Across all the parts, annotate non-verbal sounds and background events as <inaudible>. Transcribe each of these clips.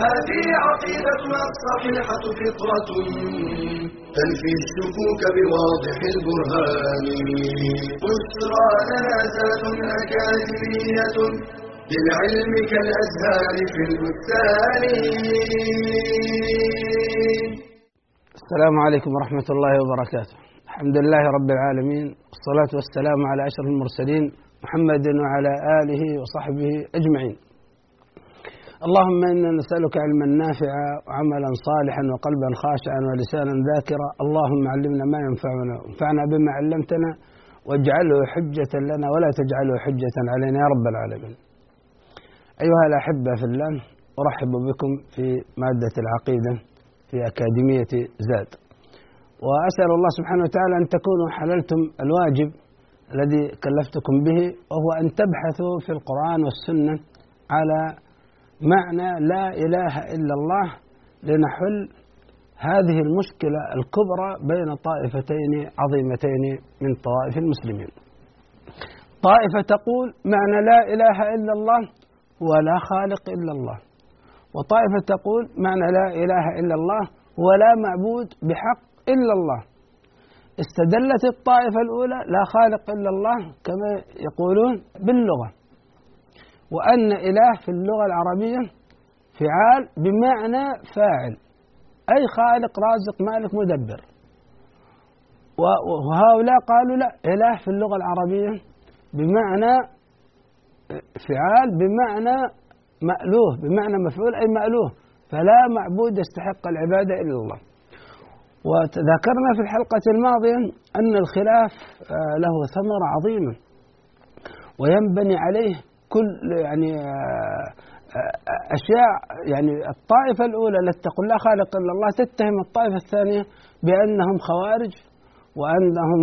هذه عقيدة الصحيحة فطرة. تنفي الشكوك بواضح البرهان. بشرى لنا زاد أكاديمية. للعلم كالأزهار في البستان. السلام عليكم ورحمة الله وبركاته. الحمد لله رب العالمين. والصلاة والسلام على أشرف المرسلين محمد وعلى آله وصحبه أجمعين. اللهم إنا نسألك علما نافعا وعملا صالحا وقلبا خاشعا ولسانا ذاكرا. اللهم علمنا ما ينفعنا وانفعنا بما علمتنا واجعله حجة لنا ولا تجعله حجة علينا يا رب العالمين. أيها الأحبة في الله أرحب بكم في مادة العقيدة في أكاديمية زاد. وأسأل الله سبحانه وتعالى أن تكونوا حللتم الواجب الذي كلفتكم به وهو أن تبحثوا في القرآن والسنة على معنى لا إله إلا الله لنحل هذه المشكلة الكبرى بين طائفتين عظيمتين من طوائف المسلمين. طائفة تقول معنى لا إله إلا الله ولا خالق إلا الله. وطائفة تقول معنى لا إله إلا الله ولا معبود بحق إلا الله. استدلت الطائفة الأولى لا خالق إلا الله كما يقولون باللغة. وأن إله في اللغة العربية فعال بمعنى فاعل. أي خالق رازق مالك مدبر. وهؤلاء قالوا لا إله في اللغة العربية بمعنى فعال بمعنى مألوه بمعنى مفعول أي مألوه. فلا معبود يستحق العبادة إلا الله. وذكرنا في الحلقة الماضية أن الخلاف له ثمرة عظيمة وينبني عليه كل يعني أشياء يعني الطائفة الأولى التي تقول لا خالق إلا الله تتهم الطائفة الثانية بأنهم خوارج وأنهم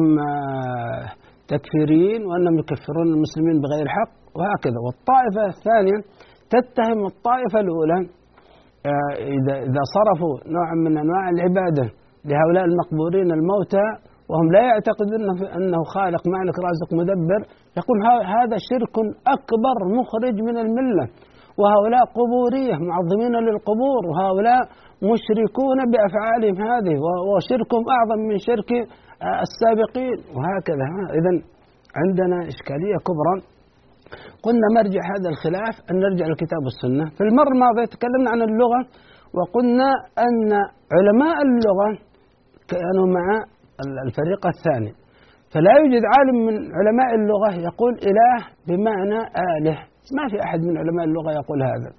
تكفيريين وأنهم يكفرون المسلمين بغير حق وهكذا. والطائفة الثانية تتهم الطائفة الأولى إذا إذا صرفوا نوعا من أنواع العبادة لهؤلاء المقبورين الموتى وهم لا يعتقدون أنه خالق مالك رازق مدبر. يقول هذا شرك أكبر مخرج من الملة. وهؤلاء قبورية معظمين للقبور. وهؤلاء مشركون بأفعالهم هذه. وشركهم أعظم من شرك السابقين. وهكذا. إذا عندنا إشكالية كبرى. قلنا مرجع هذا الخلاف أن نرجع للكتاب والسنة في المرة الماضية تكلمنا عن اللغة وقلنا أن علماء اللغة كانوا مع الفريق الثاني. فلا يوجد عالم من علماء اللغة يقول إله بمعنى آله. ما في أحد من علماء اللغة يقول هذا.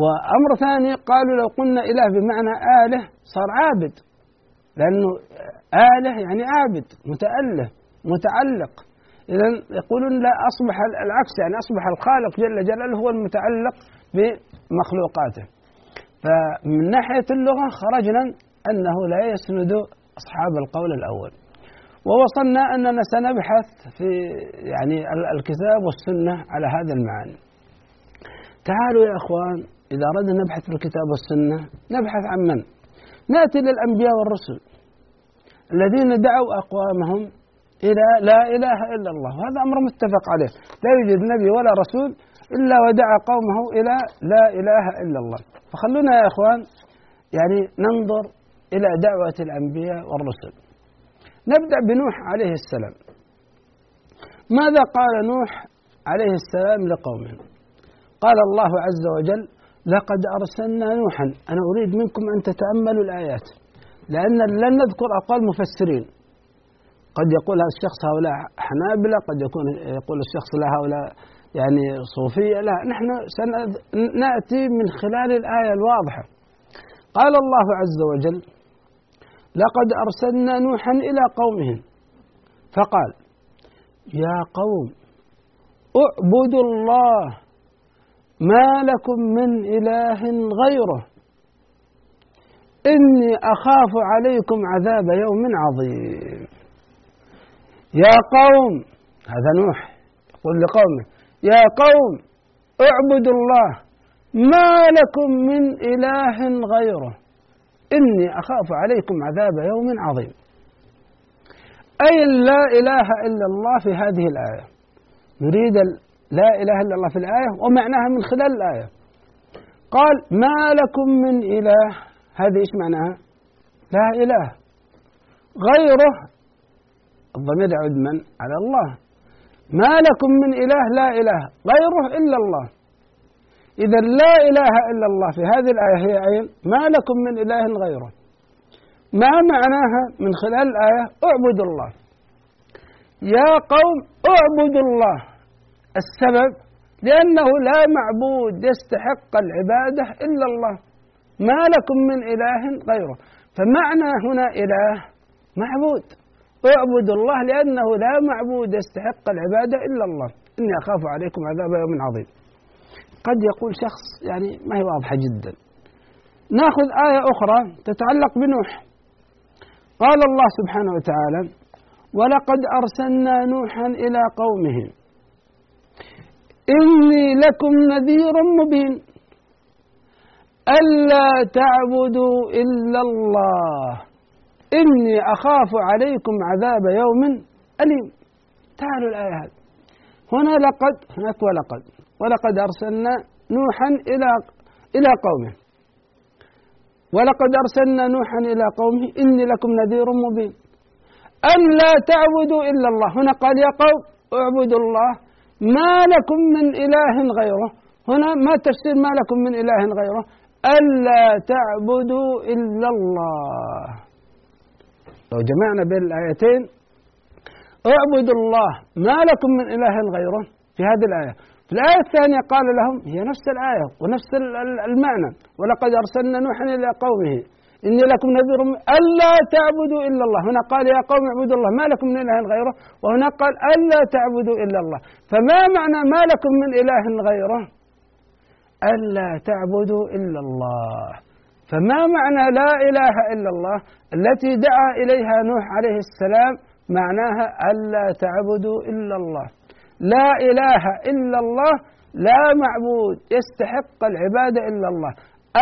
وأمر ثاني قالوا لو قلنا إله بمعنى آله صار عابد. لأنه آله يعني عابد متأله متعلق. إذا يقولون لا أصبح العكس يعني أصبح الخالق جل جلاله هو المتعلق بمخلوقاته. فمن ناحية اللغة خرجنا أنه لا يسند أصحاب القول الأول. ووصلنا أننا سنبحث في يعني الكتاب والسنة على هذا المعاني تعالوا يا أخوان إذا أردنا نبحث في الكتاب والسنة نبحث عن من؟ نأتي للأنبياء والرسل الذين دعوا أقوامهم إلى لا إله إلا الله وهذا أمر متفق عليه. لا يوجد نبي ولا رسول إلا ودعا قومه إلى لا إله إلا الله. فخلونا يا إخوان يعني ننظر إلى دعوة الأنبياء والرسل. نبدأ بنوح عليه السلام. ماذا قال نوح عليه السلام لقومه؟ قال الله عز وجل لقد أرسلنا نوحا أنا أريد منكم أن تتأملوا الآيات لأن لن نذكر أقوال مفسرين. قد يقول هذا الشخص هؤلاء حنابلة قد يكون يقول الشخص لا هؤلاء يعني صوفية لا نحن سنأتي من خلال الآية الواضحة. قال الله عز وجل لقد أرسلنا نوحا إلى قومهم. فقال يا قوم اعبدوا الله ما لكم من إله غيره. إني أخاف عليكم عذاب يوم عظيم. يا قوم هذا نوح يقول لقومه يا قوم اعبدوا الله ما لكم من إله غيره. إني أخاف عليكم عذاب يوم عظيم. أي لا إله إلا الله في هذه الآية. نريد لا إله إلا الله في الآية ومعناها من خلال الآية. قال ما لكم من إله. هذه إيش معناها؟ لا إله. غيره. الضمير يعود من؟ على الله. ما لكم من إله. لا إله. غيره إلا الله. إذا لا إله إلا الله في هذه الآية هي أين ما لكم من إله غيره. ما معناها من خلال الآية؟ اعبدوا الله. يا قوم اعبدوا الله. السبب لأنه لا معبود يستحق العبادة إلا الله. ما لكم من إله غيره. فمعنى هنا إله معبود. اعبدوا الله لأنه لا معبود يستحق العبادة إلا الله. إني أخاف عليكم عذاب يوم عظيم. قد يقول شخص يعني ما هي واضحة جدا. نأخذ آية أخرى تتعلق بنوح. قال الله سبحانه وتعالى ولقد أرسلنا نوحا إلى قومه. إني لكم نذير مبين. ألا تعبدوا إلا الله. إني أخاف عليكم عذاب يوم أليم. تعالوا الآية هذه. هنا لقد هناك ولقد. ولقد أرسلنا نوحا إلى إلى قومه. ولقد أرسلنا نوحا إلى قومه. إني لكم نذير مبين. أن لا تعبدوا إلا الله. هنا قال يا قوم اعبدوا الله. ما لكم من إله غيره. هنا ما تفسير ما لكم من إله غيره. ألا تعبدوا إلا الله. لو جمعنا بين الآيتين. اعبدوا الله. ما لكم من إله غيره. في هذه الآية. في الآية الثانية قال لهم هي نفس الآية ونفس المعنى ولقد أرسلنا نوحا إلى قومه إني لكم نذير ألا تعبدوا إلا الله. هنا قال يا قوم اعبدوا الله ما لكم من إله غيره؟ وهنا قال ألا تعبدوا إلا الله. فما معنى ما لكم من إله غيره ألا تعبدوا إلا الله. فما معنى لا إله إلا الله التي دعا إليها نوح عليه السلام معناها ألا تعبدوا إلا الله. لا إله إلا الله لا معبود يستحق العبادة إلا الله.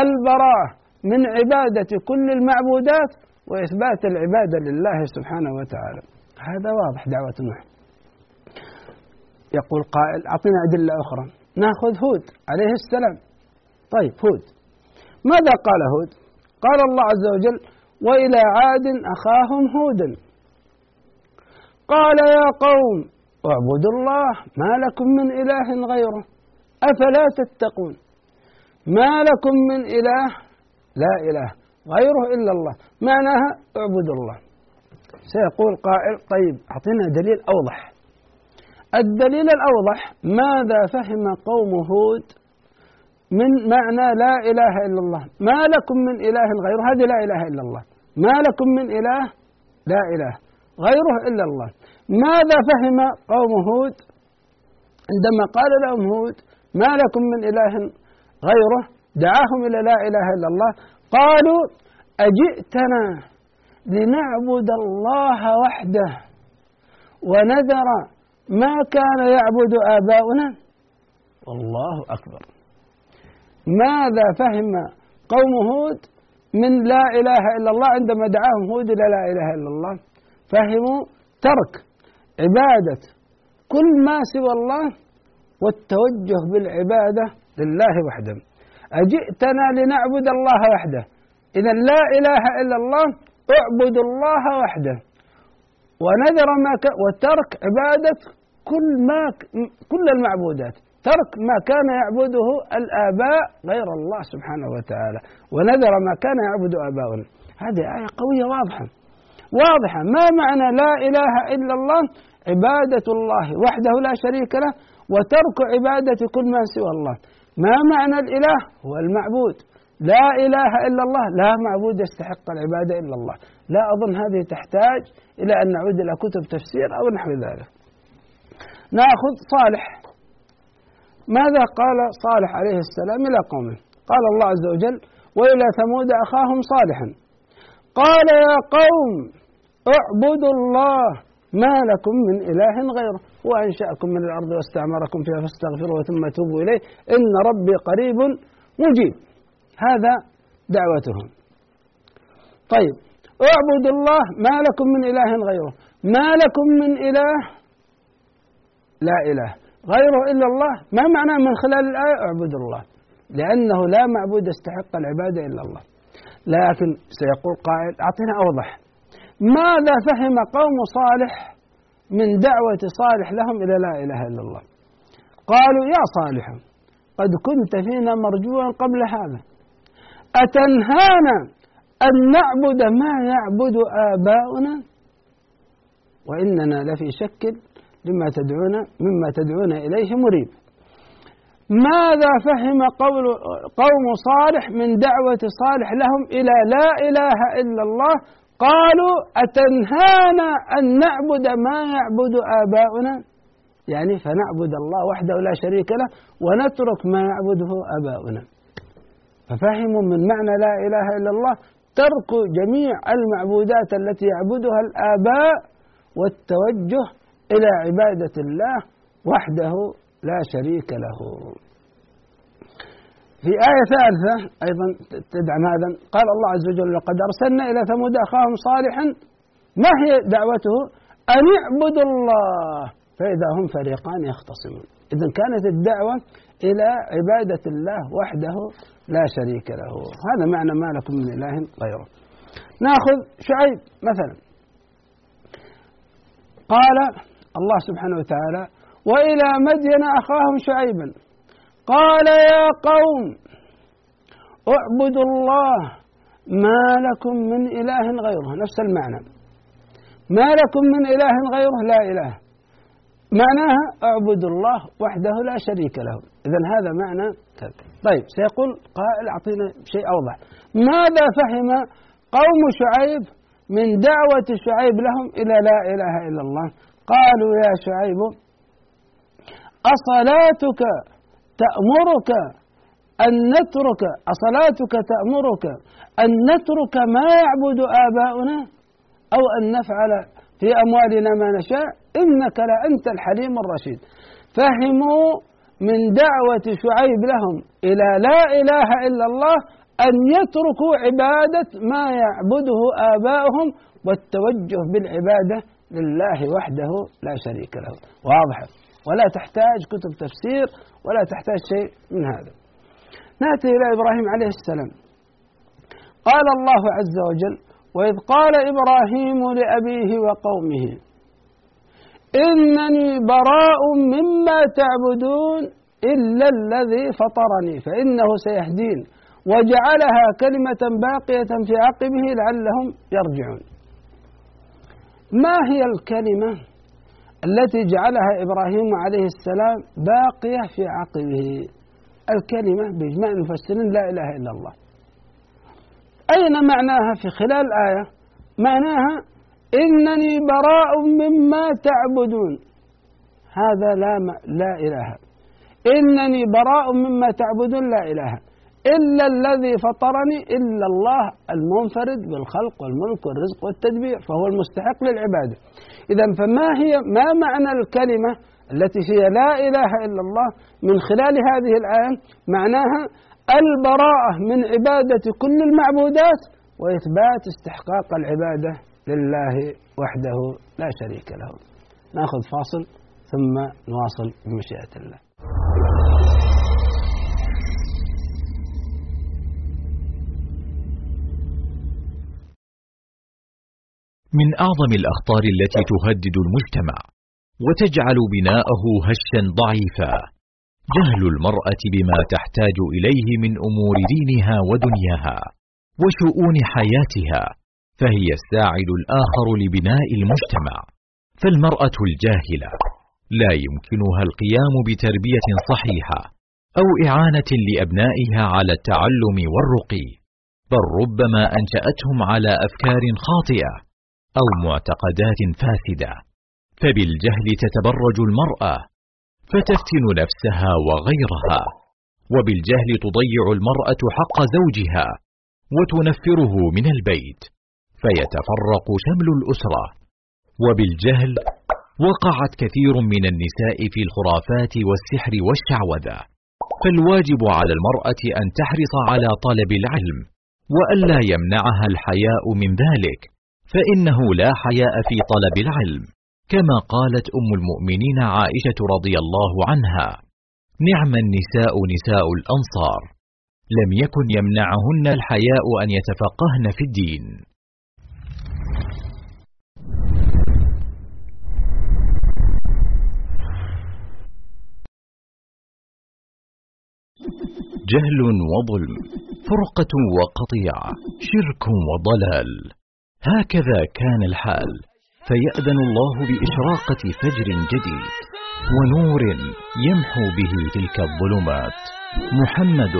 البراءة من عبادة كل المعبودات وإثبات العبادة لله سبحانه وتعالى. هذا واضح دعوة نوح يقول قائل أعطنا أدلة أخرى. نأخذ هود عليه السلام. طيب هود. ماذا قال هود؟ قال الله عز وجل وإلى عاد أخاهم هودا. قال يا قوم اعبدوا الله ما لكم من إله غيره. أفلا تتقون؟ ما لكم من إله لا إله غيره إلا الله. معناها اعبدوا الله. سيقول قائل طيب أعطينا دليل أوضح. الدليل الأوضح ماذا فهم قوم هود من معنى لا إله إلا الله؟ ما لكم من إله غيره؟ هذه لا إله إلا الله. ما لكم من إله لا إله غيره إلا الله. ماذا فهم قوم هود؟ عندما قال لهم هود ما لكم من إله غيره؟ دعاهم إلى لا إله إلا الله. قالوا أجئتنا لنعبد الله وحده ونذر ما كان يعبد آباؤنا. والله أكبر. ماذا فهم قوم هود من لا إله إلا الله عندما دعاهم هود إلى لا إله إلا الله؟ فهموا ترك. عبادة. كل ما سوى الله والتوجه بالعبادة لله وحده. أجئتنا لنعبد الله وحده. إذا لا إله إلا الله اعبدوا الله وحده. ونذر ما ك... وترك عبادة كل ما كل المعبودات. ترك ما كان يعبده الآباء غير الله سبحانه وتعالى. ونذر ما كان يعبد آباؤنا. هذه آية قوية واضحة. واضحة. ما معنى لا إله إلا الله؟ عبادة الله وحده لا شريك له وترك عبادة كل ما سوى الله. ما معنى الإله؟ هو المعبود. لا إله إلا الله لا معبود يستحق العبادة إلا الله. لا أظن هذه تحتاج إلى أن نعود إلى كتب تفسير أو نحو ذلك. نأخذ صالح. ماذا قال صالح عليه السلام إلى قومه؟ قال الله عز وجل وإلى ثمود أخاهم صالحا. قال يا قوم اعبدوا الله ما لكم من إله غيره وأنشأكم من الأرض واستعمركم فيها فاستغفروه ثم توبوا إليه. إن ربي قريب مجيب. هذا دعوتهم. طيب اعبدوا الله ما لكم من إله غيره. ما لكم من إله؟ لا إله. غيره إلا الله. ما معنى من خلال الآية؟ اعبدوا الله. لأنه لا معبود يستحق العبادة إلا الله. لكن سيقول قائل أعطينا أوضح. ماذا فهم قوم صالح من دعوة صالح لهم إلى لا إله إلا الله؟ قالوا يا صالح قد كنت فينا مرجوا قبل هذا. أتنهانا أن نعبد ما يعبد آباؤنا؟ وإننا لفي شك لما تدعون مما تدعون إليه مريب. ماذا فهم قول قوم صالح من دعوة صالح لهم إلى لا إله إلا الله قالوا أتنهانا أن نعبد ما يعبد آباؤنا؟ يعني فنعبد الله وحده لا شريك له ونترك ما يعبده آباؤنا. ففهموا من معنى لا إله إلا الله ترك جميع المعبودات التي يعبدها الآباء والتوجه إلى عبادة الله وحده لا شريك له. في آية ثالثة أيضا تدعم هذا قال الله عز وجل لقد أرسلنا إلى ثمود أخاهم صالحا ما هي دعوته؟ أن اعبدوا الله. فإذا هم فريقان يختصمون. إذا كانت الدعوة إلى عبادة الله وحده لا شريك له. هذا معنى ما لكم من إله غيره. نأخذ شعيب مثلا. قال الله سبحانه وتعالى وإلى مدين أخاهم شعيبا. قال يا قوم اعبدوا الله ما لكم من إله غيره نفس المعنى. ما لكم من إله غيره لا إله. معناها اعبدوا الله وحده لا شريك له. إذا هذا معنى كذا طيب سيقول قائل أعطينا شيء أوضح. ماذا فهم قوم شعيب من دعوة شعيب لهم إلى لا إله إلا الله؟ قالوا يا شعيب أصلاتك تأمرك أن نترك أصلاتك تأمرك أن نترك ما يعبد آباؤنا أو أن نفعل في أموالنا ما نشاء إنك لأنت الحليم الرشيد. فهموا من دعوة شعيب لهم إلى لا إله إلا الله أن يتركوا عبادة ما يعبده آباؤهم والتوجه بالعبادة لله وحده لا شريك له. واضح. ولا تحتاج كتب تفسير ولا تحتاج شيء من هذا. نأتي إلى إبراهيم عليه السلام. قال الله عز وجل وإذ قال إبراهيم لأبيه وقومه إنني براء مما تعبدون إلا الذي فطرني فإنه سيهدين وجعلها كلمة باقية في عقبه لعلهم يرجعون. ما هي الكلمة؟ التي جعلها إبراهيم عليه السلام باقية في عقبه. الكلمة بإجماع المفسرين لا إله إلا الله. أين معناها في خلال الآية؟ معناها إنني براء مما تعبدون. هذا لا لا إله. إنني براء مما تعبدون لا إله. إلا الذي فطرني إلا الله المنفرد بالخلق والملك والرزق والتدبير فهو المستحق للعبادة. إذا فما هي ما معنى الكلمة التي هي لا إله إلا الله من خلال هذه الآية؟ معناها البراءة من عبادة كل المعبودات وإثبات استحقاق العبادة لله وحده لا شريك له. نأخذ فاصل ثم نواصل بمشيئة الله. من أعظم الأخطار التي تهدد المجتمع وتجعل بناءه هشا ضعيفا. جهل المرأة بما تحتاج إليه من أمور دينها ودنياها وشؤون حياتها فهي الساعد الآخر لبناء المجتمع. فالمرأة الجاهلة لا يمكنها القيام بتربية صحيحة أو إعانة لأبنائها على التعلم والرقي بل ربما أنشأتهم على أفكار خاطئة أو معتقدات فاسدة. فبالجهل تتبرج المرأة فتفتن نفسها وغيرها. وبالجهل تضيع المرأة حق زوجها وتنفره من البيت فيتفرق شمل الأسرة. وبالجهل وقعت كثير من النساء في الخرافات والسحر والشعوذة. فالواجب على المرأة أن تحرص على طلب العلم وألا يمنعها الحياء من ذلك. فإنه لا حياء في طلب العلم كما قالت أم المؤمنين عائشة رضي الله عنها. نعم النساء نساء الأنصار. لم يكن يمنعهن الحياء أن يتفقهن في الدين. جهل وظلم فرقة وقطيعة شرك وضلال. هكذا كان الحال. فيأذن الله بإشراقة فجر جديد ونور يمحو به تلك الظلمات. محمد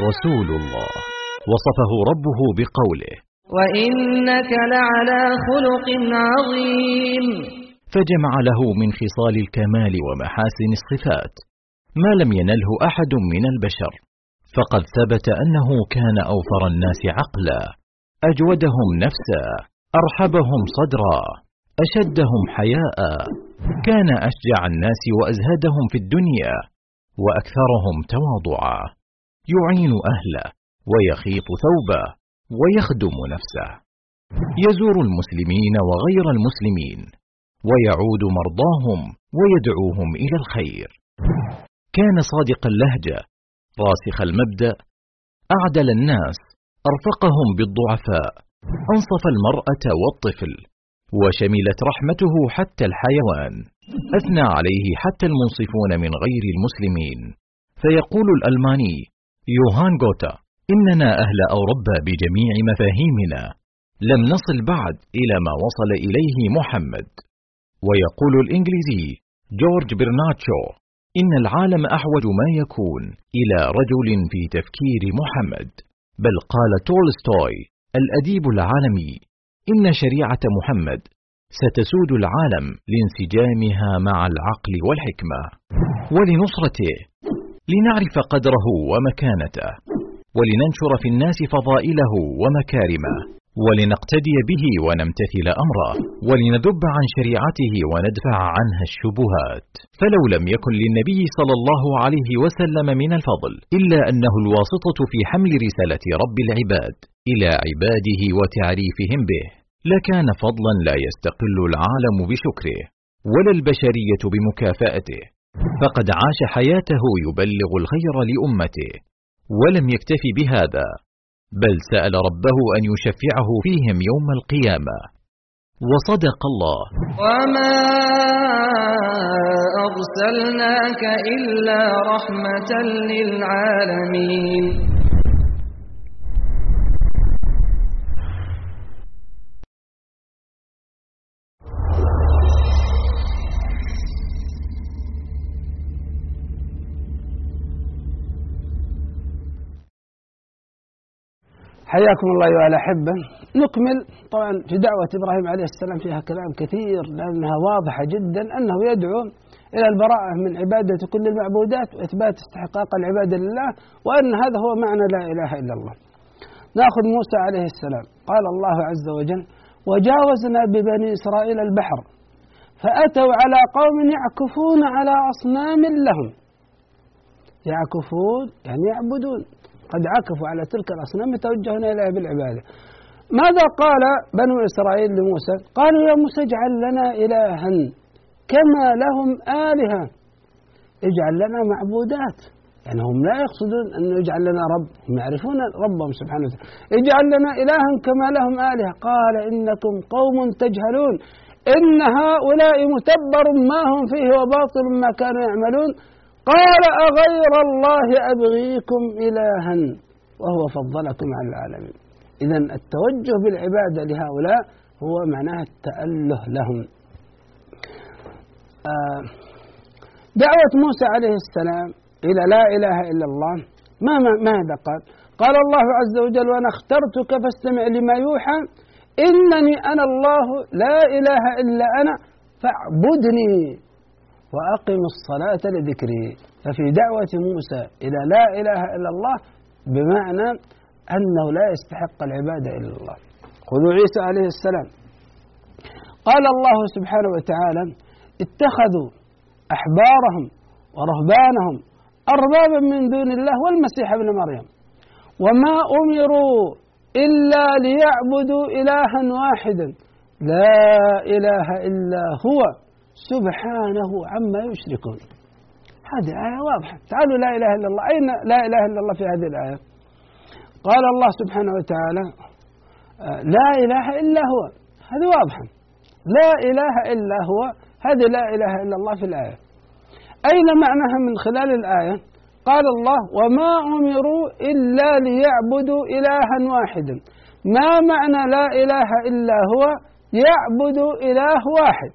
رسول الله. وصفه ربه بقوله. وإنك لعلى خلق عظيم. فجمع له من خصال الكمال ومحاسن الصفات. ما لم ينله أحد من البشر. فقد ثبت أنه كان أوفر الناس عقلا. أجودهم نفسا أرحبهم صدرا أشدهم حياء. كان أشجع الناس وازهدهم في الدنيا وأكثرهم تواضعا. يعين أهله ويخيط ثوبه ويخدم نفسه. يزور المسلمين وغير المسلمين ويعود مرضاهم ويدعوهم إلى الخير. كان صادق اللهجة راسخ المبدأ أعدل الناس أرفقهم بالضعفاء. أنصف المرأة والطفل وشملت رحمته حتى الحيوان. أثنى عليه حتى المنصفون من غير المسلمين. فيقول الألماني يوهان غوتا إننا أهل أوروبا بجميع مفاهيمنا. لم نصل بعد إلى ما وصل إليه محمد. ويقول الإنجليزي جورج برناتشو إن العالم أحوج ما يكون إلى رجل في تفكير محمد. بل قال تولستوي الأديب العالمي إن شريعة محمد ستسود العالم لانسجامها مع العقل والحكمة ولنصرته لنعرف قدره ومكانته ولننشر في الناس فضائله ومكارمه. ولنقتدي به ونمتثل أمره ولنذب عن شريعته وندفع عنها الشبهات. فلو لم يكن للنبي صلى الله عليه وسلم من الفضل إلا أنه الواسطة في حمل رسالة رب العباد إلى عباده وتعريفهم به لكان فضلا لا يستقل العالم بشكره ولا البشرية بمكافأته. فقد عاش حياته يبلغ الخير لأمته ولم يكتف بهذا. بل سأل ربه أن يشفعه فيهم يوم القيامة. وصدق الله. وما أرسلناك إلا رحمة للعالمين. حياكم الله أيها الأحبة. نكمل. طبعا في دعوة إبراهيم عليه السلام فيها كلام كثير لأنها واضحة جدا أنه يدعو إلى البراءة من عبادة كل المعبودات وإثبات استحقاق العبادة لله وأن هذا هو معنى لا إله إلا الله. نأخذ موسى عليه السلام. قال الله عز وجل وجاوزنا ببني إسرائيل البحر فأتوا على قوم يعكفون على أصنام لهم. يعكفون يعني يعبدون. قد عكفوا على تلك الأصنام يتوجهون إليها بالعبادة. ماذا قال بنو إسرائيل لموسى؟ قالوا يا موسى اجعل لنا إلها كما لهم آلهة. اجعل لنا معبودات. يعني هم لا يقصدون أن يجعل لنا رب هم يعرفون ربهم سبحانه وتعالى. اجعل لنا إلها كما لهم آلهة. قال إنكم قوم تجهلون. إن هؤلاء متبر ما هم فيه وباطل ما كانوا يعملون. قال أغير الله أبغيكم إلها وهو فضلكم على العالمين إذا التوجه بالعبادة لهؤلاء هو معناه التأله لهم آه دعوة موسى عليه السلام إلى لا إله إلا الله ما ماذا قال؟ قال الله عز وجل وأنا اخترتك فاستمع لما يوحى إنني أنا الله لا إله إلا أنا فاعبدني وأقم الصلاة لذكري. ففي دعوة موسى إلى لا إله إلا الله بمعنى أنه لا يستحق العبادة إلا الله. خذوا عيسى عليه السلام. قال الله سبحانه وتعالى اتخذوا أحبارهم ورهبانهم أربابا من دون الله والمسيح ابن مريم. وما أمروا إلا ليعبدوا إلها واحدا. لا إله إلا هو. سبحانه عما يشركون. هذه آية واضحة. تعالوا لا إله إلا الله. أين لا إله إلا الله في هذه الآية؟ قال الله سبحانه وتعالى لا إله إلا هو. هذه واضحة. لا إله إلا هو. هذه لا إله إلا الله في الآية. أين معناها من خلال الآية؟ قال الله وما أمروا إلا ليعبدوا إلها واحدا ما معنى لا إله إلا هو؟ يعبد إله واحد.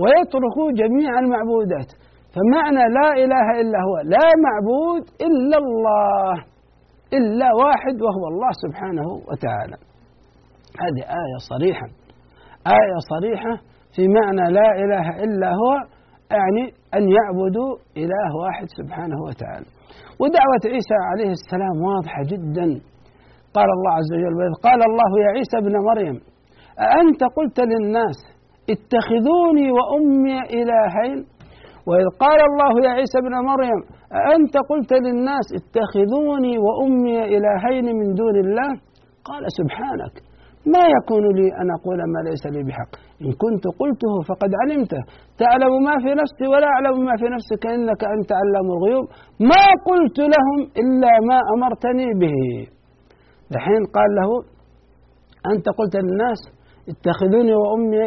ويتركوا جميع المعبودات. فمعنى لا إله إلا هو لا معبود إلا الله إلا واحد وهو الله سبحانه وتعالى. هذه آية صريحة. آية صريحة في معنى لا إله إلا هو يعني أن يعبدوا إله واحد سبحانه وتعالى. ودعوة عيسى عليه السلام واضحة جدا. قال الله عز وجل قال الله يا عيسى ابن مريم أأنت قلت للناس اتخذوني وأمي إلهين. وإذ قال الله يا عيسى ابن مريم أأنت قلت للناس اتخذوني وأمي إلهين من دون الله؟ قال سبحانك ما يكون لي أن أقول ما ليس لي بحق. إن كنت قلته فقد علمته. تعلم ما في نفسي ولا أعلم ما في نفسك إنك أنت علام الغيوب. ما قلت لهم إلا ما أمرتني به. دحين قال له أنت قلت للناس اتخذوني وأمي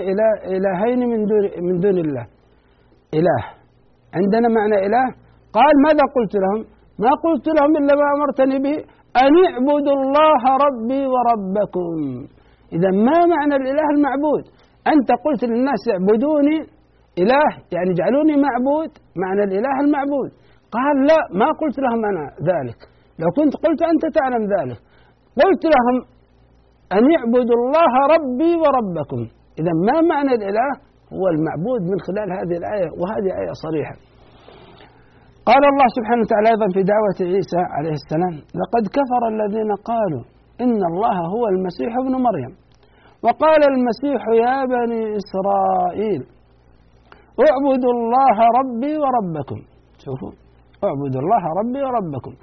إلهين من دون, من دون الله. إله. عندنا معنى إله؟ قال ماذا قلت لهم؟ ما قلت لهم إلا ما أمرتني به أن اعبدوا الله ربي وربكم. إذا ما معنى الإله المعبود؟ أنت قلت للناس اعبدوني. إله يعني اجعلوني معبود معنى الإله المعبود. قال لا ما قلت لهم أنا ذلك. لو كنت قلت أنت تعلم ذلك. قلت لهم أن اعبدوا الله ربي وربكم. إذا ما معنى الإله؟ هو المعبود من خلال هذه الآية وهذه آية صريحة. قال الله سبحانه وتعالى أيضا في دعوة عيسى عليه السلام لقد كفر الذين قالوا إن الله هو المسيح ابن مريم. وقال المسيح يا بني إسرائيل اعبدوا الله ربي وربكم. شوفوا اعبدوا الله ربي وربكم.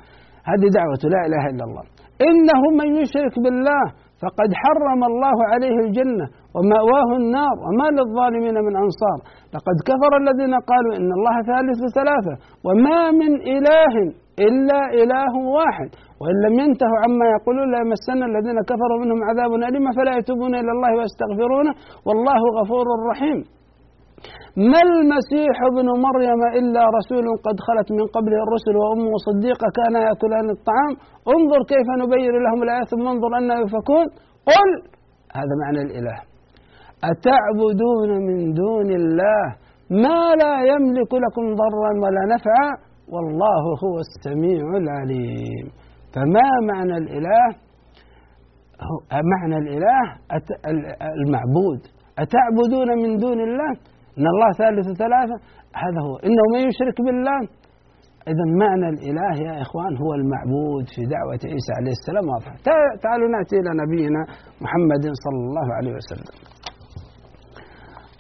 هذه دعوة لا إله إلا الله. إنه من يشرك بالله فقد حرم الله عليه الجنة ومأواه النار وما للظالمين من أنصار. لقد كفر الذين قالوا إن الله ثالث ثلاثة وما من إله إلا إله واحد. وإن لم ينتهوا عما يقولون ليمسن الذين كفروا منهم عذاب أليم فلا يتوبون إلى الله ويستغفرونه. والله غفور رحيم. ما المسيح ابن مريم إلا رسول قد خلت من قبله الرسل وأمه صديقة كانا يأكلان الطعام. انظر كيف نبين لهم الآيات ثم انظر أنا يفكون. قل! هذا معنى الإله. أتعبدون من دون الله؟ ما لا يملك لكم ضرا ولا نفعا؟ والله هو السميع العليم. فما معنى الإله؟ معنى الإله المعبود. أتعبدون من دون الله؟ إن الله ثالث ثلاثة هذا هو. إنه من يشرك بالله. إذا معنى الإله يا إخوان هو المعبود في دعوة عيسى عليه السلام. واضحة تعالوا نأتي إلى نبينا محمد صلى الله عليه وسلم.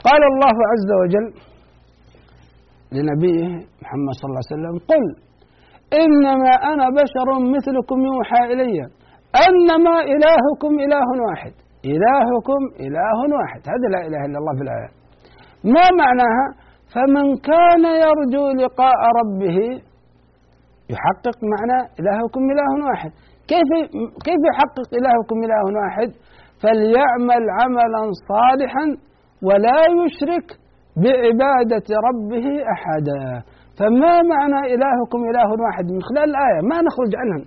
قال الله عز وجل لنبيه محمد صلى الله عليه وسلم قل إنما أنا بشر مثلكم يوحى إلي أنما إلهكم إله واحد. إلهكم إله واحد. هذا لا إله إلا الله في الآية. ما معناها؟ فمن كان يرجو لقاء ربه يحقق معنى إلهكم إله واحد. كيف كيف يحقق إلهكم إله واحد؟ فليعمل عملا صالحا ولا يشرك بعبادة ربه أحدا. فما معنى إلهكم إله واحد؟ من خلال الآية ما نخرج عنها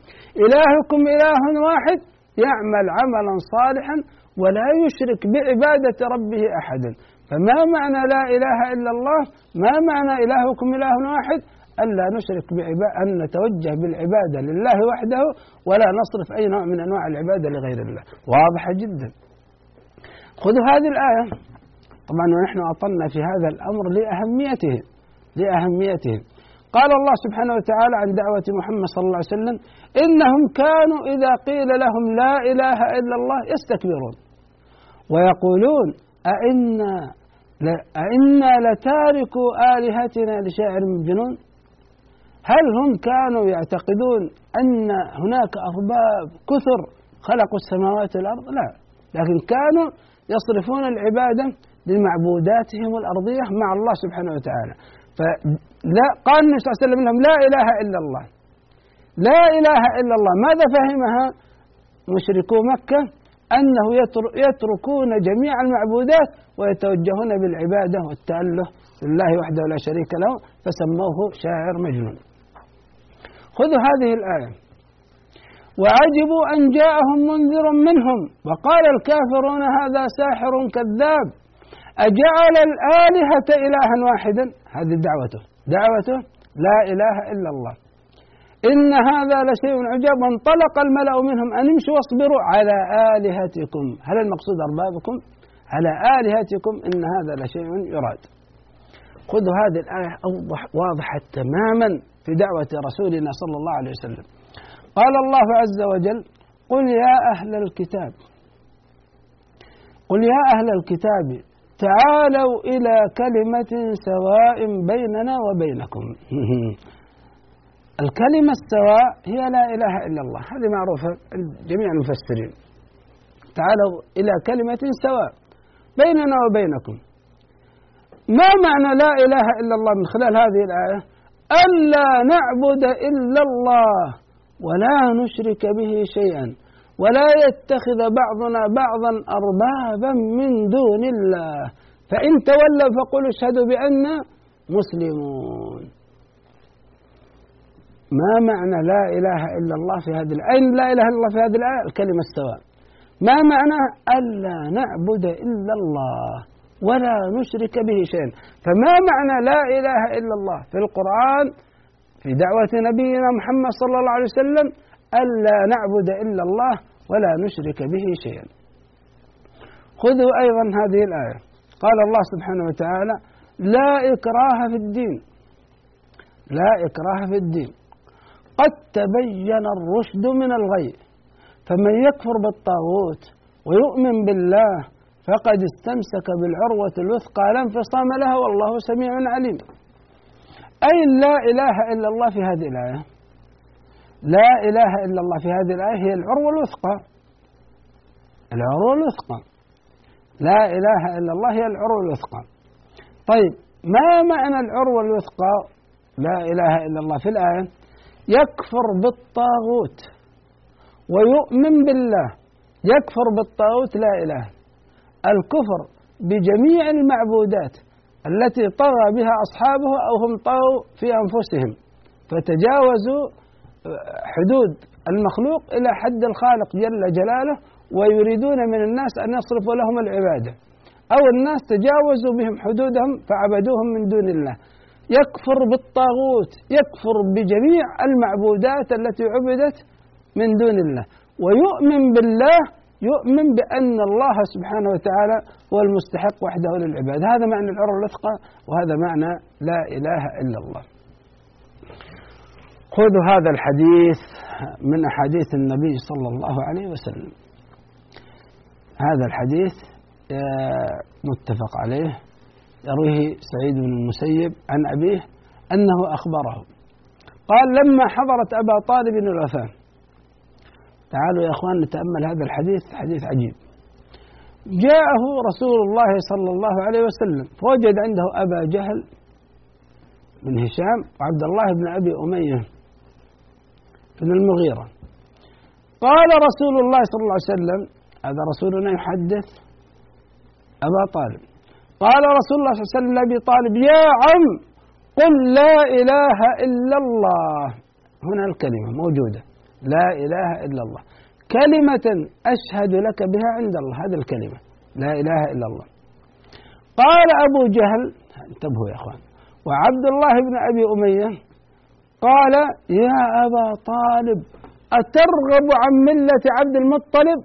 إلهكم إله واحد يعمل عملا صالحا ولا يشرك بعبادة ربه أحدا. فما معنى لا إله إلا الله؟ ما معنى إلهكم إله واحد؟ ألا نشرك بعبادة أن نتوجه بالعبادة لله وحده ولا نصرف أي نوع من أنواع العبادة لغير الله. واضحة جدا. خذوا هذه الآية. طبعا ونحن أطلنا في هذا الأمر لأهميته لأهميتهم قال الله سبحانه وتعالى عن دعوة محمد صلى الله عليه وسلم إنهم كانوا إذا قيل لهم لا إله إلا الله يستكبرون. ويقولون أئنا أئنا لتاركوا آلهتنا لشاعر مجنون هل هم كانوا يعتقدون أن هناك أرباب كثر خلقوا السماوات والأرض؟ لا. لكن كانوا يصرفون العبادة لمعبوداتهم الأرضية مع الله سبحانه وتعالى. فلا قال النبي صلى الله عليه وسلم لهم لا إله إلا الله. لا إله إلا الله. ماذا فهمها مشركو مكة؟ أنه يتركون جميع المعبودات ويتوجهون بالعبادة والتأله لله وحده لا شريك له فسموه شاعر مجنون. خذوا هذه الآية. وعجبوا أن جاءهم منذر منهم وقال الكافرون هذا ساحر كذاب أجعل الآلهة إلها واحدا؟ هذه دعوته. دعوته لا إله إلا الله. إن هذا لشيء عجاب. وانطلق الملأ منهم أن امشوا واصبروا على آلهتكم. هل المقصود أربابكم؟ على آلهتكم إن هذا لشيء يراد. خذوا هذه الآية أوضح واضحة تماما في دعوة رسولنا صلى الله عليه وسلم. قال الله عز وجل قل يا أهل الكتاب قل يا أهل الكتاب تعالوا إلى كلمة سواء بيننا وبينكم. <laughs> الكلمة السواء هي لا إله إلا الله. هذه معروفة عند جميع المفسرين. تعالوا إلى كلمة سواء بيننا وبينكم. ما معنى لا إله إلا الله من خلال هذه الآية؟ ألا نعبد إلا الله ولا نشرك به شيئا ولا يتخذ بعضنا بعضا أربابا من دون الله. فإن تولوا فقولوا اشهدوا بأننا مسلمون. ما معنى لا إله إلا الله في هذه الآية؟ أين لا إله إلا الله في هذه الآية؟ الكلمة السواء ما معنى ألا نعبد إلا الله ولا نشرك به شيئا؟ فما معنى لا إله إلا الله في القرآن في دعوة نبينا محمد صلى الله عليه وسلم ألا نعبد إلا الله ولا نشرك به شيئا؟ خذوا أيضا هذه الآية. قال الله سبحانه وتعالى لا إكراه في الدين. لا إكراه في الدين. قد تبين الرشد من الغي فمن يكفر بالطاغوت ويؤمن بالله فقد استمسك بالعروة الوثقى لا انفصام لها والله سميع عليم. أي لا إله إلا الله في هذه الآية؟ لا إله إلا الله في هذه الآية هي العروة الوثقى. العروة الوثقى. لا إله إلا الله هي العروة الوثقى. طيب ما معنى العروة الوثقى؟ لا إله إلا الله في الآية؟ يكفر بالطاغوت ويؤمن بالله. يكفر بالطاغوت لا إله. الكفر بجميع المعبودات التي طغى بها أصحابه أو هم طغوا في أنفسهم. فتجاوزوا حدود المخلوق إلى حد الخالق جل جلاله ويريدون من الناس أن يصرفوا لهم العبادة. أو الناس تجاوزوا بهم حدودهم فعبدوهم من دون الله. يكفر بالطاغوت يكفر بجميع المعبودات التي عبدت من دون الله. ويؤمن بالله يؤمن بأن الله سبحانه وتعالى هو المستحق وحده للعبادة هذا معنى العروة الوثقى وهذا معنى لا إله إلا الله. خذوا هذا الحديث من أحاديث النبي صلى الله عليه وسلم. هذا الحديث متفق عليه. يرويه سعيد بن المسيب عن أبيه أنه أخبره. قال لما حضرت أبا طالب الوفاة. تعالوا يا أخوان نتأمل هذا الحديث حديث عجيب. جاءه رسول الله صلى الله عليه وسلم فوجد عنده أبا جهل بن هشام وعبد الله بن أبي أمية بن المغيرة. قال رسول الله صلى الله عليه وسلم هذا رسولنا يحدث أبا طالب. قال رسول الله صلى الله عليه وسلم لأبي طالب يا عم قل لا إله إلا الله. هنا الكلمة موجودة لا إله إلا الله. كلمة أشهد لك بها عند الله هذه الكلمة لا إله إلا الله. قال أبو جهل انتبهوا يا أخوان وعبد الله بن أبي أمية قال يا أبا طالب أترغب عن ملة عبد المطلب؟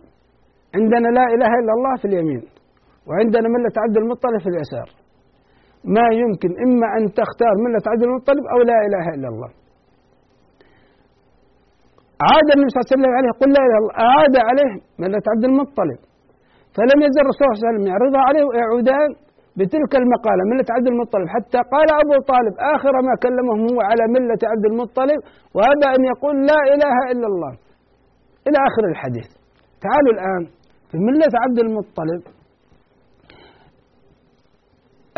عندنا لا إله إلا الله في اليمين. وعندنا ملة عبد المطلب في اليسار. ما يمكن إما أن تختار ملة عبد المطلب أو لا إله إلا الله. عاد النبي صلى الله عليه وسلم عليه قل لا إله إلا الله. أعاد عليه ملة عبد المطلب. فلم يزل الرسول صلى الله عليه وسلم يعرضها عليه ويعودان بتلك المقالة ملة عبد المطلب. حتى قال أبو طالب آخر ما كلمهم هو على ملة عبد المطلب وهذا أن يقول لا إله إلا الله. إلى آخر الحديث. تعالوا الآن في ملة عبد المطلب.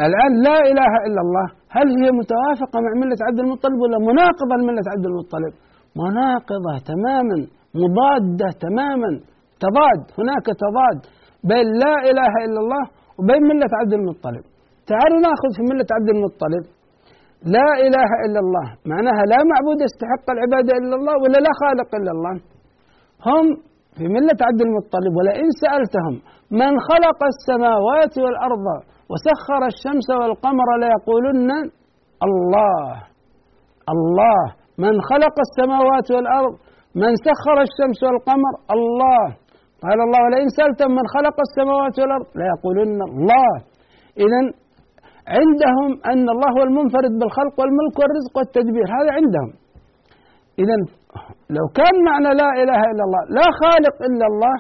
الآن لا إله إلا الله. هل هي متوافقة مع ملة عبد المطلب ولا مناقضة لملة عبد المطلب؟ مناقضة تماما مضادة تماما. تضاد هناك تضاد بين لا إله إلا الله وبين ملة عبد المطلب. تعالوا نأخذ في ملة عبد المطلب. لا إله إلا الله معناها لا معبود يستحق العبادة إلا الله ولا لا خالق إلا الله. هم في ملة عبد المطلب ولئن سألتهم من خلق السماوات والأرض وسخر الشمس والقمر ليقولن الله الله. من خلق السماوات والأرض من سخر الشمس والقمر الله. قال الله ولئن سألتم من خلق السماوات والأرض ليقولن الله. إذا عندهم أن الله هو المنفرد بالخلق والملك والرزق والتدبير. هذا عندهم. إذا لو كان معنى لا إله إلا الله لا خالق إلا الله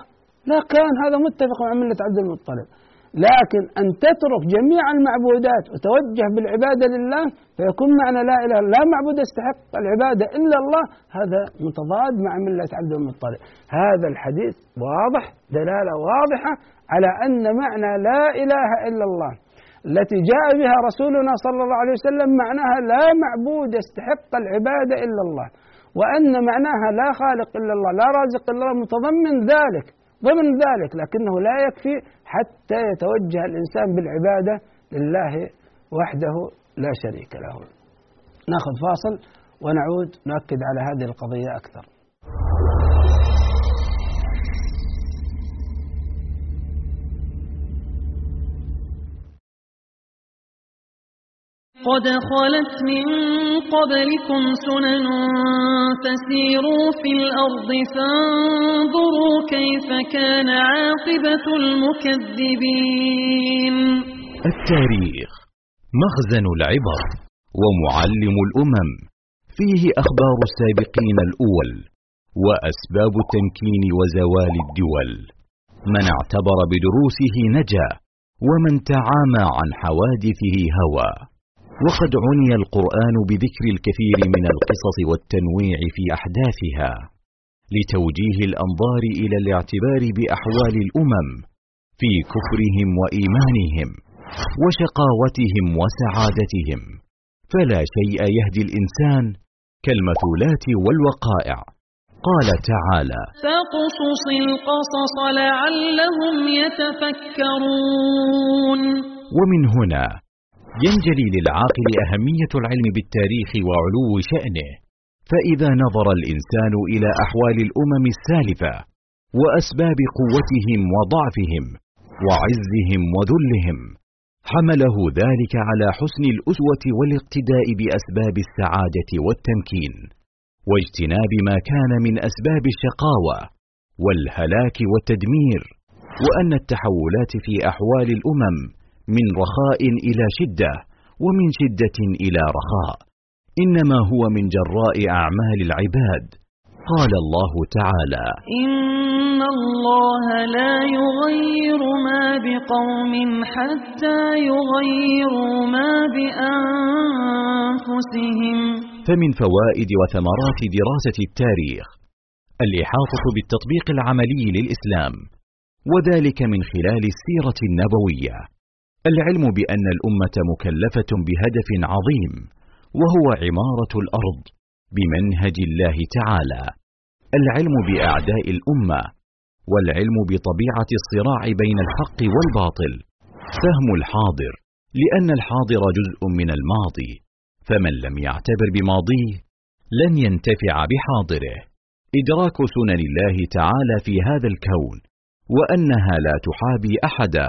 لا كان. هذا متفق مع ملة عبد المطلب. لكن أن تترك جميع المعبودات وتوجه بالعبادة لله فيكون معنى لا إله لا معبود يستحق العبادة إلا الله. هذا متضاد مع ملة عبد المطلب. هذا الحديث واضح دلالة واضحة على أن معنى لا إله إلا الله التي جاء بها رسولنا صلى الله عليه وسلم معناها لا معبود يستحق العبادة إلا الله وأن معناها لا خالق إلا الله لا رازق إلا الله متضمن ذلك. ضمن ذلك لكنه لا يكفي حتى يتوجه الإنسان بالعبادة لله وحده لا شريك له. ناخذ فاصل ونعود نؤكد على هذه القضية أكثر. قد خلت من قبلكم سنن فسيروا في الأرض فانظروا كيف كان عاقبة المكذبين. التاريخ مخزن العبر ومعلم الأمم. فيه أخبار السابقين الأول وأسباب التمكين وزوال الدول. من اعتبر بدروسه نجا ومن تعامى عن حوادثه هوى. وقد عني القرآن بذكر الكثير من القصص والتنويع في أحداثها لتوجيه الأنظار إلى الاعتبار بأحوال الأمم في كفرهم وإيمانهم وشقاوتهم وسعادتهم. فلا شيء يهدي الإنسان كالمثولات والوقائع. قال تعالى فاقصص القصص لعلهم يتفكرون. ومن هنا ينجلي للعاقل أهمية العلم بالتاريخ وعلو شأنه. فإذا نظر الإنسان إلى أحوال الأمم السالفة وأسباب قوتهم وضعفهم وعزهم وذلهم حمله ذلك على حسن الأسوة والاقتداء بأسباب السعادة والتمكين واجتناب ما كان من أسباب الشقاوة والهلاك والتدمير وأن التحولات في أحوال الأمم من رخاء إلى شدة ومن شدة إلى رخاء. إنما هو من جراء أعمال العباد. قال الله تعالى إن الله لا يغير ما بقوم حتى يغيروا ما بأنفسهم. فمن فوائد وثمرات دراسة التاريخ الإحاطة بالتطبيق العملي للإسلام وذلك من خلال السيرة النبوية. العلم بأن الأمة مكلفة بهدف عظيم وهو عمارة الأرض بمنهج الله تعالى. العلم بأعداء الأمة والعلم بطبيعة الصراع بين الحق والباطل. فهم الحاضر لأن الحاضر جزء من الماضي. فمن لم يعتبر بماضيه لن ينتفع بحاضره. إدراك سنن الله تعالى في هذا الكون وأنها لا تحابي أحدا.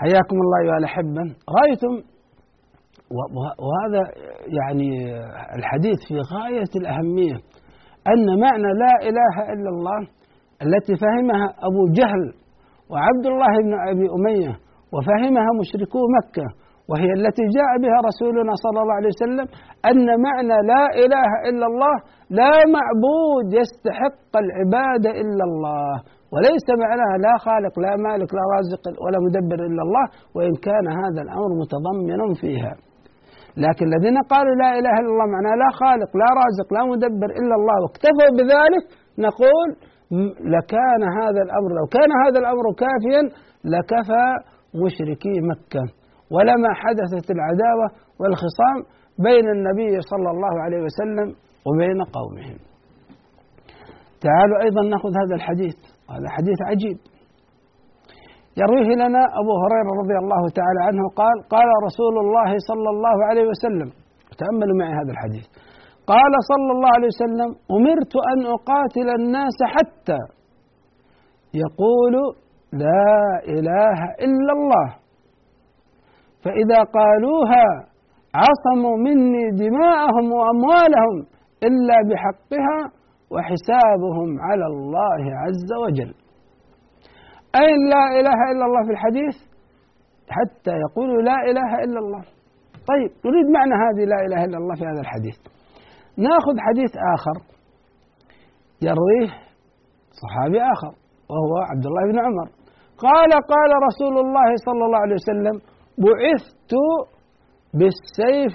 حياكم الله أيها الأحبة رأيتم وهذا يعني الحديث في غاية الأهمية أن معنى لا إله إلا الله التي فهمها أبو جهل وعبد الله بن أبي أمية وفهمها مشركو مكة وهي التي جاء بها رسولنا صلى الله عليه وسلم أن معنى لا إله إلا الله لا معبود يستحق العبادة إلا الله. وليس معناها لا خالق لا مالك لا رازق ولا مدبر إلا الله وإن كان هذا الأمر متضمنا فيها. لكن الذين قالوا لا إله إلا الله معناه لا خالق لا رازق لا مدبر إلا الله واكتفوا بذلك نقول لكان هذا الأمر لو كان هذا الأمر كافيا لكفى مشركي مكة. ولما حدثت العداوة والخصام بين النبي صلى الله عليه وسلم وبين قومهم. تعالوا أيضا نأخذ هذا الحديث. هذا حديث عجيب. يرويه لنا أبو هريرة رضي الله تعالى عنه قال قال رسول الله صلى الله عليه وسلم تأملوا معي هذا الحديث. قال صلى الله عليه وسلم أمرت أن أقاتل الناس حتى يقول لا إله إلا الله. فإذا قالوها عصموا مني دماءهم وأموالهم إلا بحقها وحسابهم على الله عز وجل. أين لا إله إلا الله في الحديث؟ حتى يقولوا لا إله إلا الله. طيب نريد معنى هذه لا إله إلا الله في هذا الحديث. نأخذ حديث آخر. يرويه صحابي آخر وهو عبد الله بن عمر. قال قال رسول الله صلى الله عليه وسلم بعثت بالسيف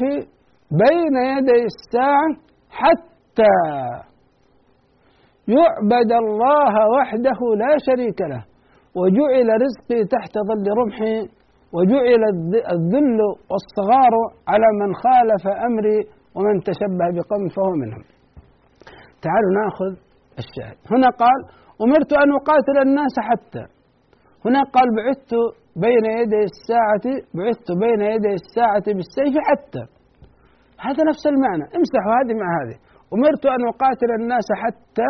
بين يدي الساعة حتى يعبد الله وحده لا شريك له. وجعل رزقي تحت ظل رمحي وجعل الذ- الذل والصغار على من خالف أمري ومن تشبه بقوم فهو منهم. تعالوا ناخذ الشاهد. هنا قال أمرت أن أقاتل الناس حتى. هنا قال بعثت بين يدي الساعة بعثت بين يدي الساعة بالسيف حتى. هذا نفس المعنى. امسحوا هذه مع هذه. أمرت أن أقاتل الناس حتى.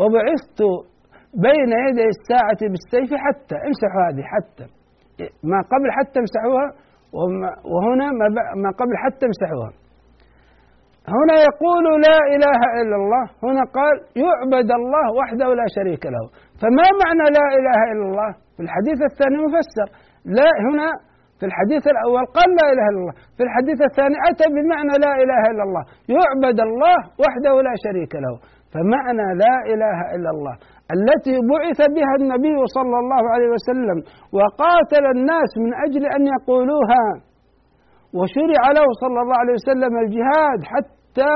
وبعثت بين يدي الساعة بالسيف حتى امسحوا هذه حتى. ما قبل حتى امسحوها وهنا ما قبل حتى امسحوها. هنا يقول لا إله إلا الله هنا قال يعبد الله وحده لا شريك له. فما معنى لا إله إلا الله؟ في الحديث الثاني مفسر. لا هنا في الحديث الأول قال لا إله إلا الله. في الحديث الثاني أتى بمعنى لا إله إلا الله. يعبد الله وحده لا شريك له. فمعنى لا إله إلا الله التي بعث بها النبي صلى الله عليه وسلم وقاتل الناس من أجل أن يقولوها. وشرع له صلى الله عليه وسلم الجهاد حتى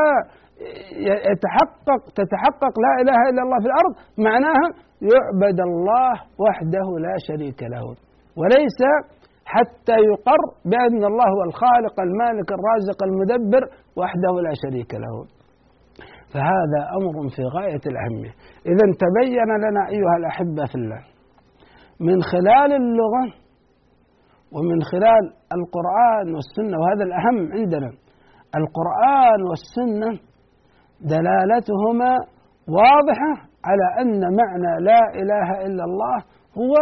يتحقق تتحقق لا إله إلا الله في الأرض معناها يعبد الله وحده لا شريك له. وليس حتى يقر بأن الله هو الخالق المالك الرازق المدبر وحده لا شريك له. فهذا أمر في غاية الأهمية. إذا تبين لنا أيها الأحبة في الله من خلال اللغة ومن خلال القرآن والسنة وهذا الأهم عندنا القرآن والسنة دلالتهما واضحة على أن معنى لا إله إلا الله هو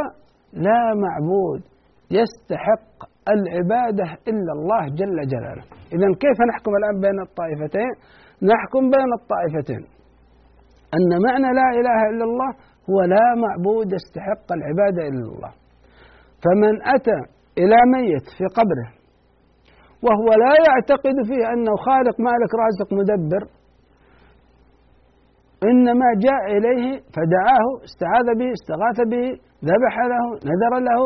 لا معبود يستحق العبادة إلا الله جل جلاله. إذا كيف نحكم الآن بين الطائفتين؟ نحكم بين الطائفتين. أن معنى لا إله إلا الله هو لا معبود يستحق العبادة إلا الله. فمن أتى إلى ميت في قبره وهو لا يعتقد فيه أنه خالق مالك رازق مدبر إنما جاء إليه فدعاه استعاذ به استغاث به ذبح له نذر له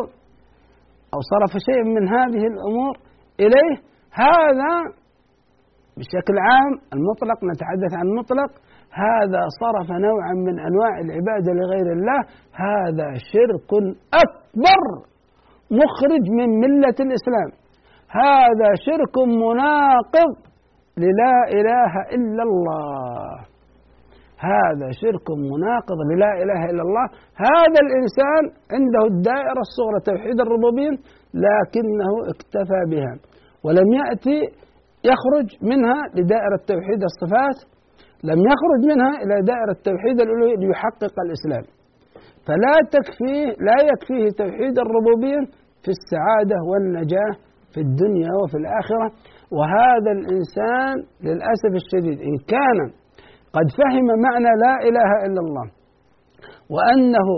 أو صرف شيء من هذه الأمور إليه هذا بشكل عام المطلق نتحدث عن المطلق هذا صرف نوعا من أنواع العبادة لغير الله. هذا شرك أكبر مخرج من ملة الإسلام. هذا شرك مناقض للا إله إلا الله. هذا شرك مناقض للا إله إلا الله. هذا الإنسان عنده الدائرة الصغرى توحيد الربوبية لكنه اكتفى بها. ولم يأتي يخرج منها لدائرة توحيد الصفات لم يخرج منها إلى دائرة توحيد الألوهية ليحقق الإسلام. فلا تكفيه لا يكفيه توحيد الربوبية في السعادة والنجاة في الدنيا وفي الآخرة. وهذا الإنسان للأسف الشديد إن كان قد فهم معنى لا إله إلا الله وأنه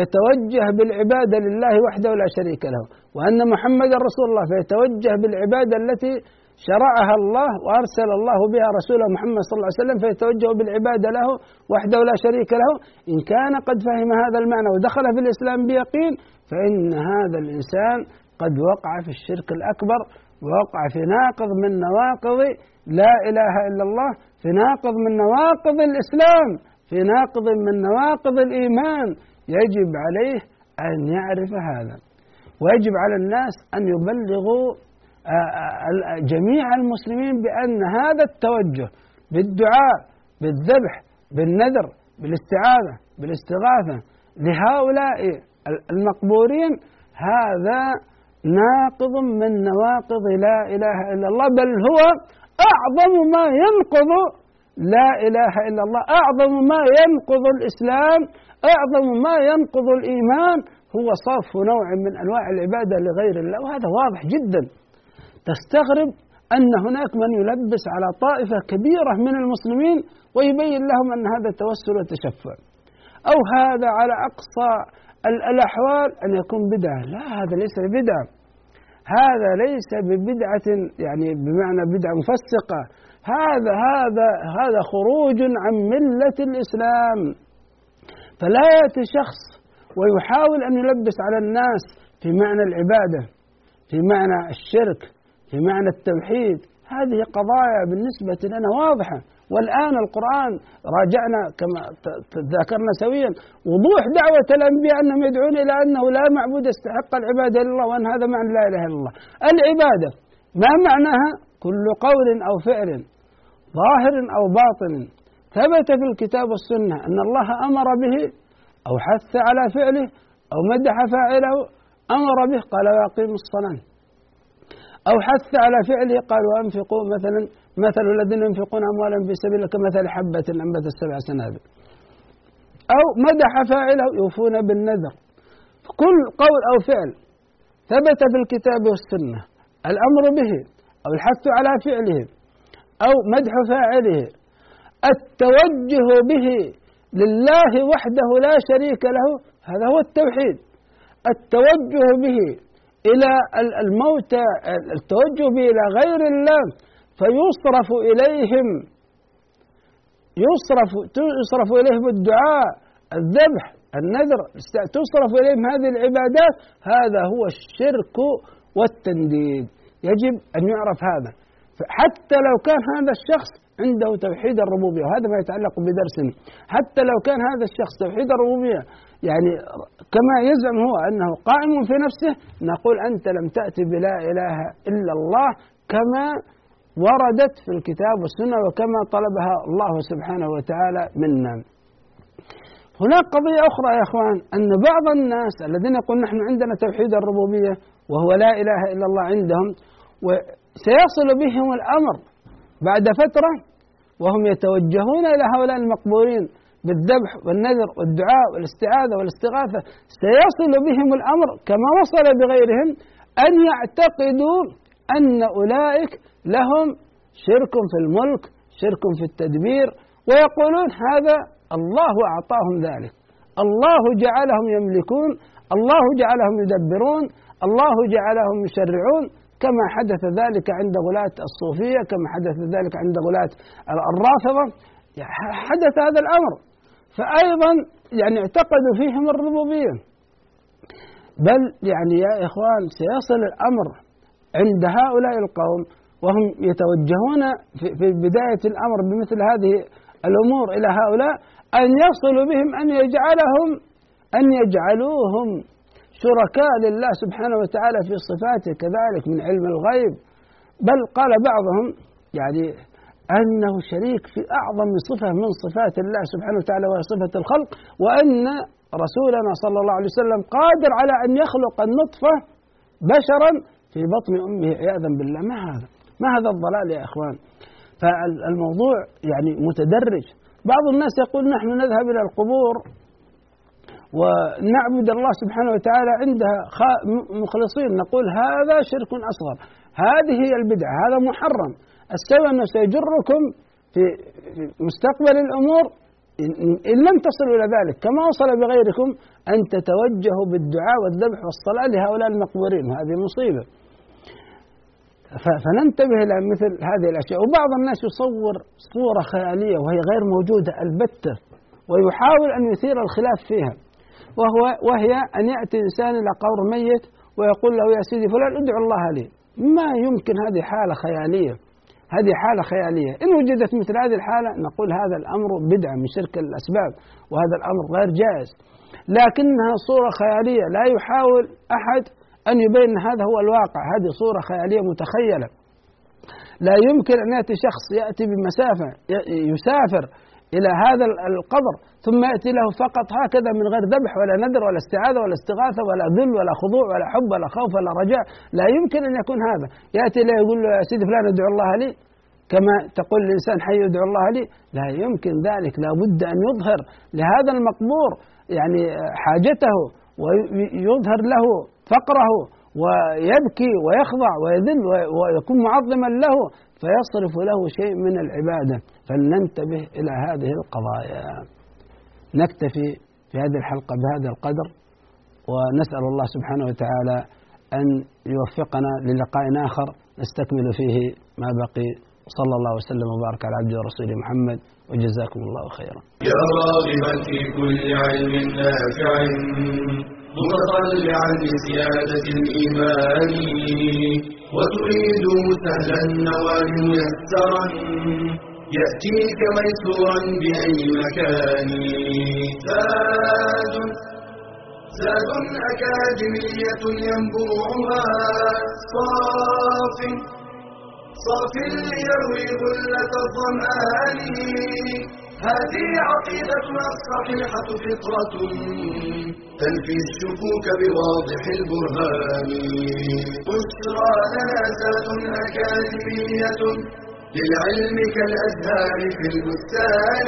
يتوجه بالعبادة لله وحده لا شريك له وأن محمد رسول الله فيتوجه بالعبادة التي شرعها الله وأرسل الله بها رسوله محمد صلى الله عليه وسلم فيتوجه بالعبادة له وحده لا شريك له. إن كان قد فهم هذا المعنى ودخل في الإسلام بيقين فإن هذا الإنسان قد وقع في الشرك الأكبر ووقع في ناقض من نواقض لا إله إلا الله في ناقض من نواقض الإسلام في ناقض من نواقض الإيمان. يجب عليه أن يعرف هذا. ويجب على الناس أن يبلغوا جميع المسلمين بأن هذا التوجه بالدعاء بالذبح بالنذر بالاستعاذة بالاستغاثة لهؤلاء المقبورين هذا ناقض من نواقض لا إله إلا الله بل هو أعظم ما ينقض لا إله إلا الله أعظم ما ينقض الإسلام أعظم ما ينقض الإيمان هو صرف نوع من أنواع العبادة لغير الله وهذا واضح جدا. تستغرب أن هناك من يلبس على طائفة كبيرة من المسلمين ويبين لهم أن هذا توسل وتشفع. أو هذا على أقصى الأحوال أن يكون بدعة. لا هذا ليس بدعة. هذا ليس ببدعة يعني بمعنى بدعة مفسقة. هذا هذا هذا خروج عن ملة الإسلام. فلا يأتي شخص ويحاول أن يلبس على الناس في معنى العبادة في معنى الشرك في معنى التوحيد. هذه قضايا بالنسبة لنا واضحة. والآن القرآن راجعنا كما ذكرنا سويا. وضوح دعوة الأنبياء أنهم يدعون إلى أنه لا معبود يستحق العبادة إلا الله وأن هذا معنى لا إله إلا الله. العبادة ما معناها؟ كل قول أو فعل ظاهر أو باطن. ثبت في الكتاب والسنة أن الله أمر به أو حث على فعله أو مدح فاعله أمر به قال وأقيموا الصلاة أو حث على فعله قال وأنفقوا مثلا مثل الذين ينفقون أموالهم في سبيل الله كمثل حبة أنبتت سبع سنابل. أو مدح فاعله يوفون بالنذر. كل قول أو فعل ثبت في الكتاب والسنة. الأمر به أو الحث على فعله أو مدح فاعله. التوجه به لله وحده لا شريك له هذا هو التوحيد. التوجه به إلى الموتى التوجه به إلى غير الله فيصرف إليهم. يصرف يصرف إليهم الدعاء الذبح النذر تصرف إليهم هذه العبادات. هذا هو الشرك والتنديد. يجب أن يعرف هذا. حتى لو كان هذا الشخص عنده توحيد الربوبية وهذا ما يتعلق بدرسنا. حتى لو كان هذا الشخص توحيد الربوبية يعني كما يزعم هو أنه قائم في نفسه نقول أنت لم تأتي بلا إله إلا الله كما وردت في الكتاب والسنة وكما طلبها الله سبحانه وتعالى منا. هناك قضية أخرى يا أخوان أن بعض الناس الذين يقول نحن عندنا توحيد الربوبية وهو لا إله إلا الله عندهم وسيصل بهم الأمر بعد فترة وهم يتوجهون إلى هؤلاء المقبورين بالذبح والنذر والدعاء والاستعاذة والاستغاثة. سيصل بهم الأمر كما وصل بغيرهم أن يعتقدوا أن أولئك لهم شرك في الملك شرك في التدبير ويقولون هذا الله أعطاهم ذلك. الله جعلهم يملكون الله جعلهم يدبرون الله جعلهم يشرعون. كما حدث ذلك عند غلاة الصوفية كما حدث ذلك عند غلاة الرافضة. حدث هذا الأمر. فأيضا يعني اعتقدوا فيهم الربوبية. بل يعني يا إخوان سيصل الأمر عند هؤلاء القوم وهم يتوجهون في بداية الأمر بمثل هذه الأمور إلى هؤلاء أن يصل بهم أن يجعلهم أن يجعلوهم شركاء لله سبحانه وتعالى في صفاته كذلك من علم الغيب. بل قال بعضهم يعني أنه شريك في أعظم صفة من صفات الله سبحانه وتعالى وهي صفة الخلق وأن رسولنا صلى الله عليه وسلم قادر على أن يخلق النطفة بشرا في بطن أمه عياذا بالله. ما هذا؟ ما هذا الضلال يا إخوان؟ فالموضوع يعني متدرج. بعض الناس يقول نحن نذهب إلى القبور ونعبد الله سبحانه وتعالى عندها مخلصين نقول هذا شرك أصغر. هذه هي البدعة هذا محرم. السبب أنه سيجركم في مستقبل الأمور إن لم تصلوا إلى ذلك. كما وصل بغيركم أن تتوجهوا بالدعاء والذبح والصلاة لهؤلاء المقبورين. هذه مصيبة. فننتبه إلى مثل هذه الأشياء. وبعض الناس يصور صورة خيالية وهي غير موجودة البتة ويحاول أن يثير الخلاف فيها. وهو وهي أن يأتي إنسان إلى قبر ميت ويقول له يا سيدي فلان ادعو الله لي. ما يمكن هذه حالة خيالية؟ هذه حالة خيالية. إن وجدت مثل هذه الحالة نقول هذا الأمر بدعة من شرك الأسباب وهذا الأمر غير جائز. لكنها صورة خيالية لا يحاول أحد أن يبين هذا هو الواقع. هذه صورة خيالية متخيلة. لا يمكن أن يأتي شخص يأتي بمسافة يسافر إلى هذا القبر ثم يأتي له فقط هكذا من غير ذبح ولا نذر ولا استعاذة ولا استغاثة ولا ذل ولا خضوع ولا حب ولا خوف ولا رجاء. لا يمكن أن يكون هذا. يأتي له يقول له يا سيدي فلان ادعو الله لي. كما تقول الإنسان حي ادعو الله لي. لا يمكن ذلك. لا بد أن يظهر لهذا المقبور يعني حاجته ويظهر له فقره ويبكي ويخضع ويذل ويكون معظما له. فيصرف له شيء من العبادة. فلننتبه إلى هذه القضايا. نكتفي في هذه الحلقة بهذا القدر ونسأل الله سبحانه وتعالى أن يوفقنا للقاء آخر نستكمل فيه ما بقي. صلى الله وسلم وبارك على عبده ورسوله محمد وجزاكم الله خيرا. يا راغبا في كل علم نافع. متطلعا لزيادة الإيمان. وتريد سهلا النوال ميسرا يأتيك ميسورا بأي مكان. زاد زاد أكاديمية ينبوعها صاف صاف ليروي غلة الظمآن. هذه عقيدتنا الصحيحة فطرة. تنفي الشكوك بواضح البرهان. بشرى لنا ذات أكاديمية للعلم كالأزهار في البستان.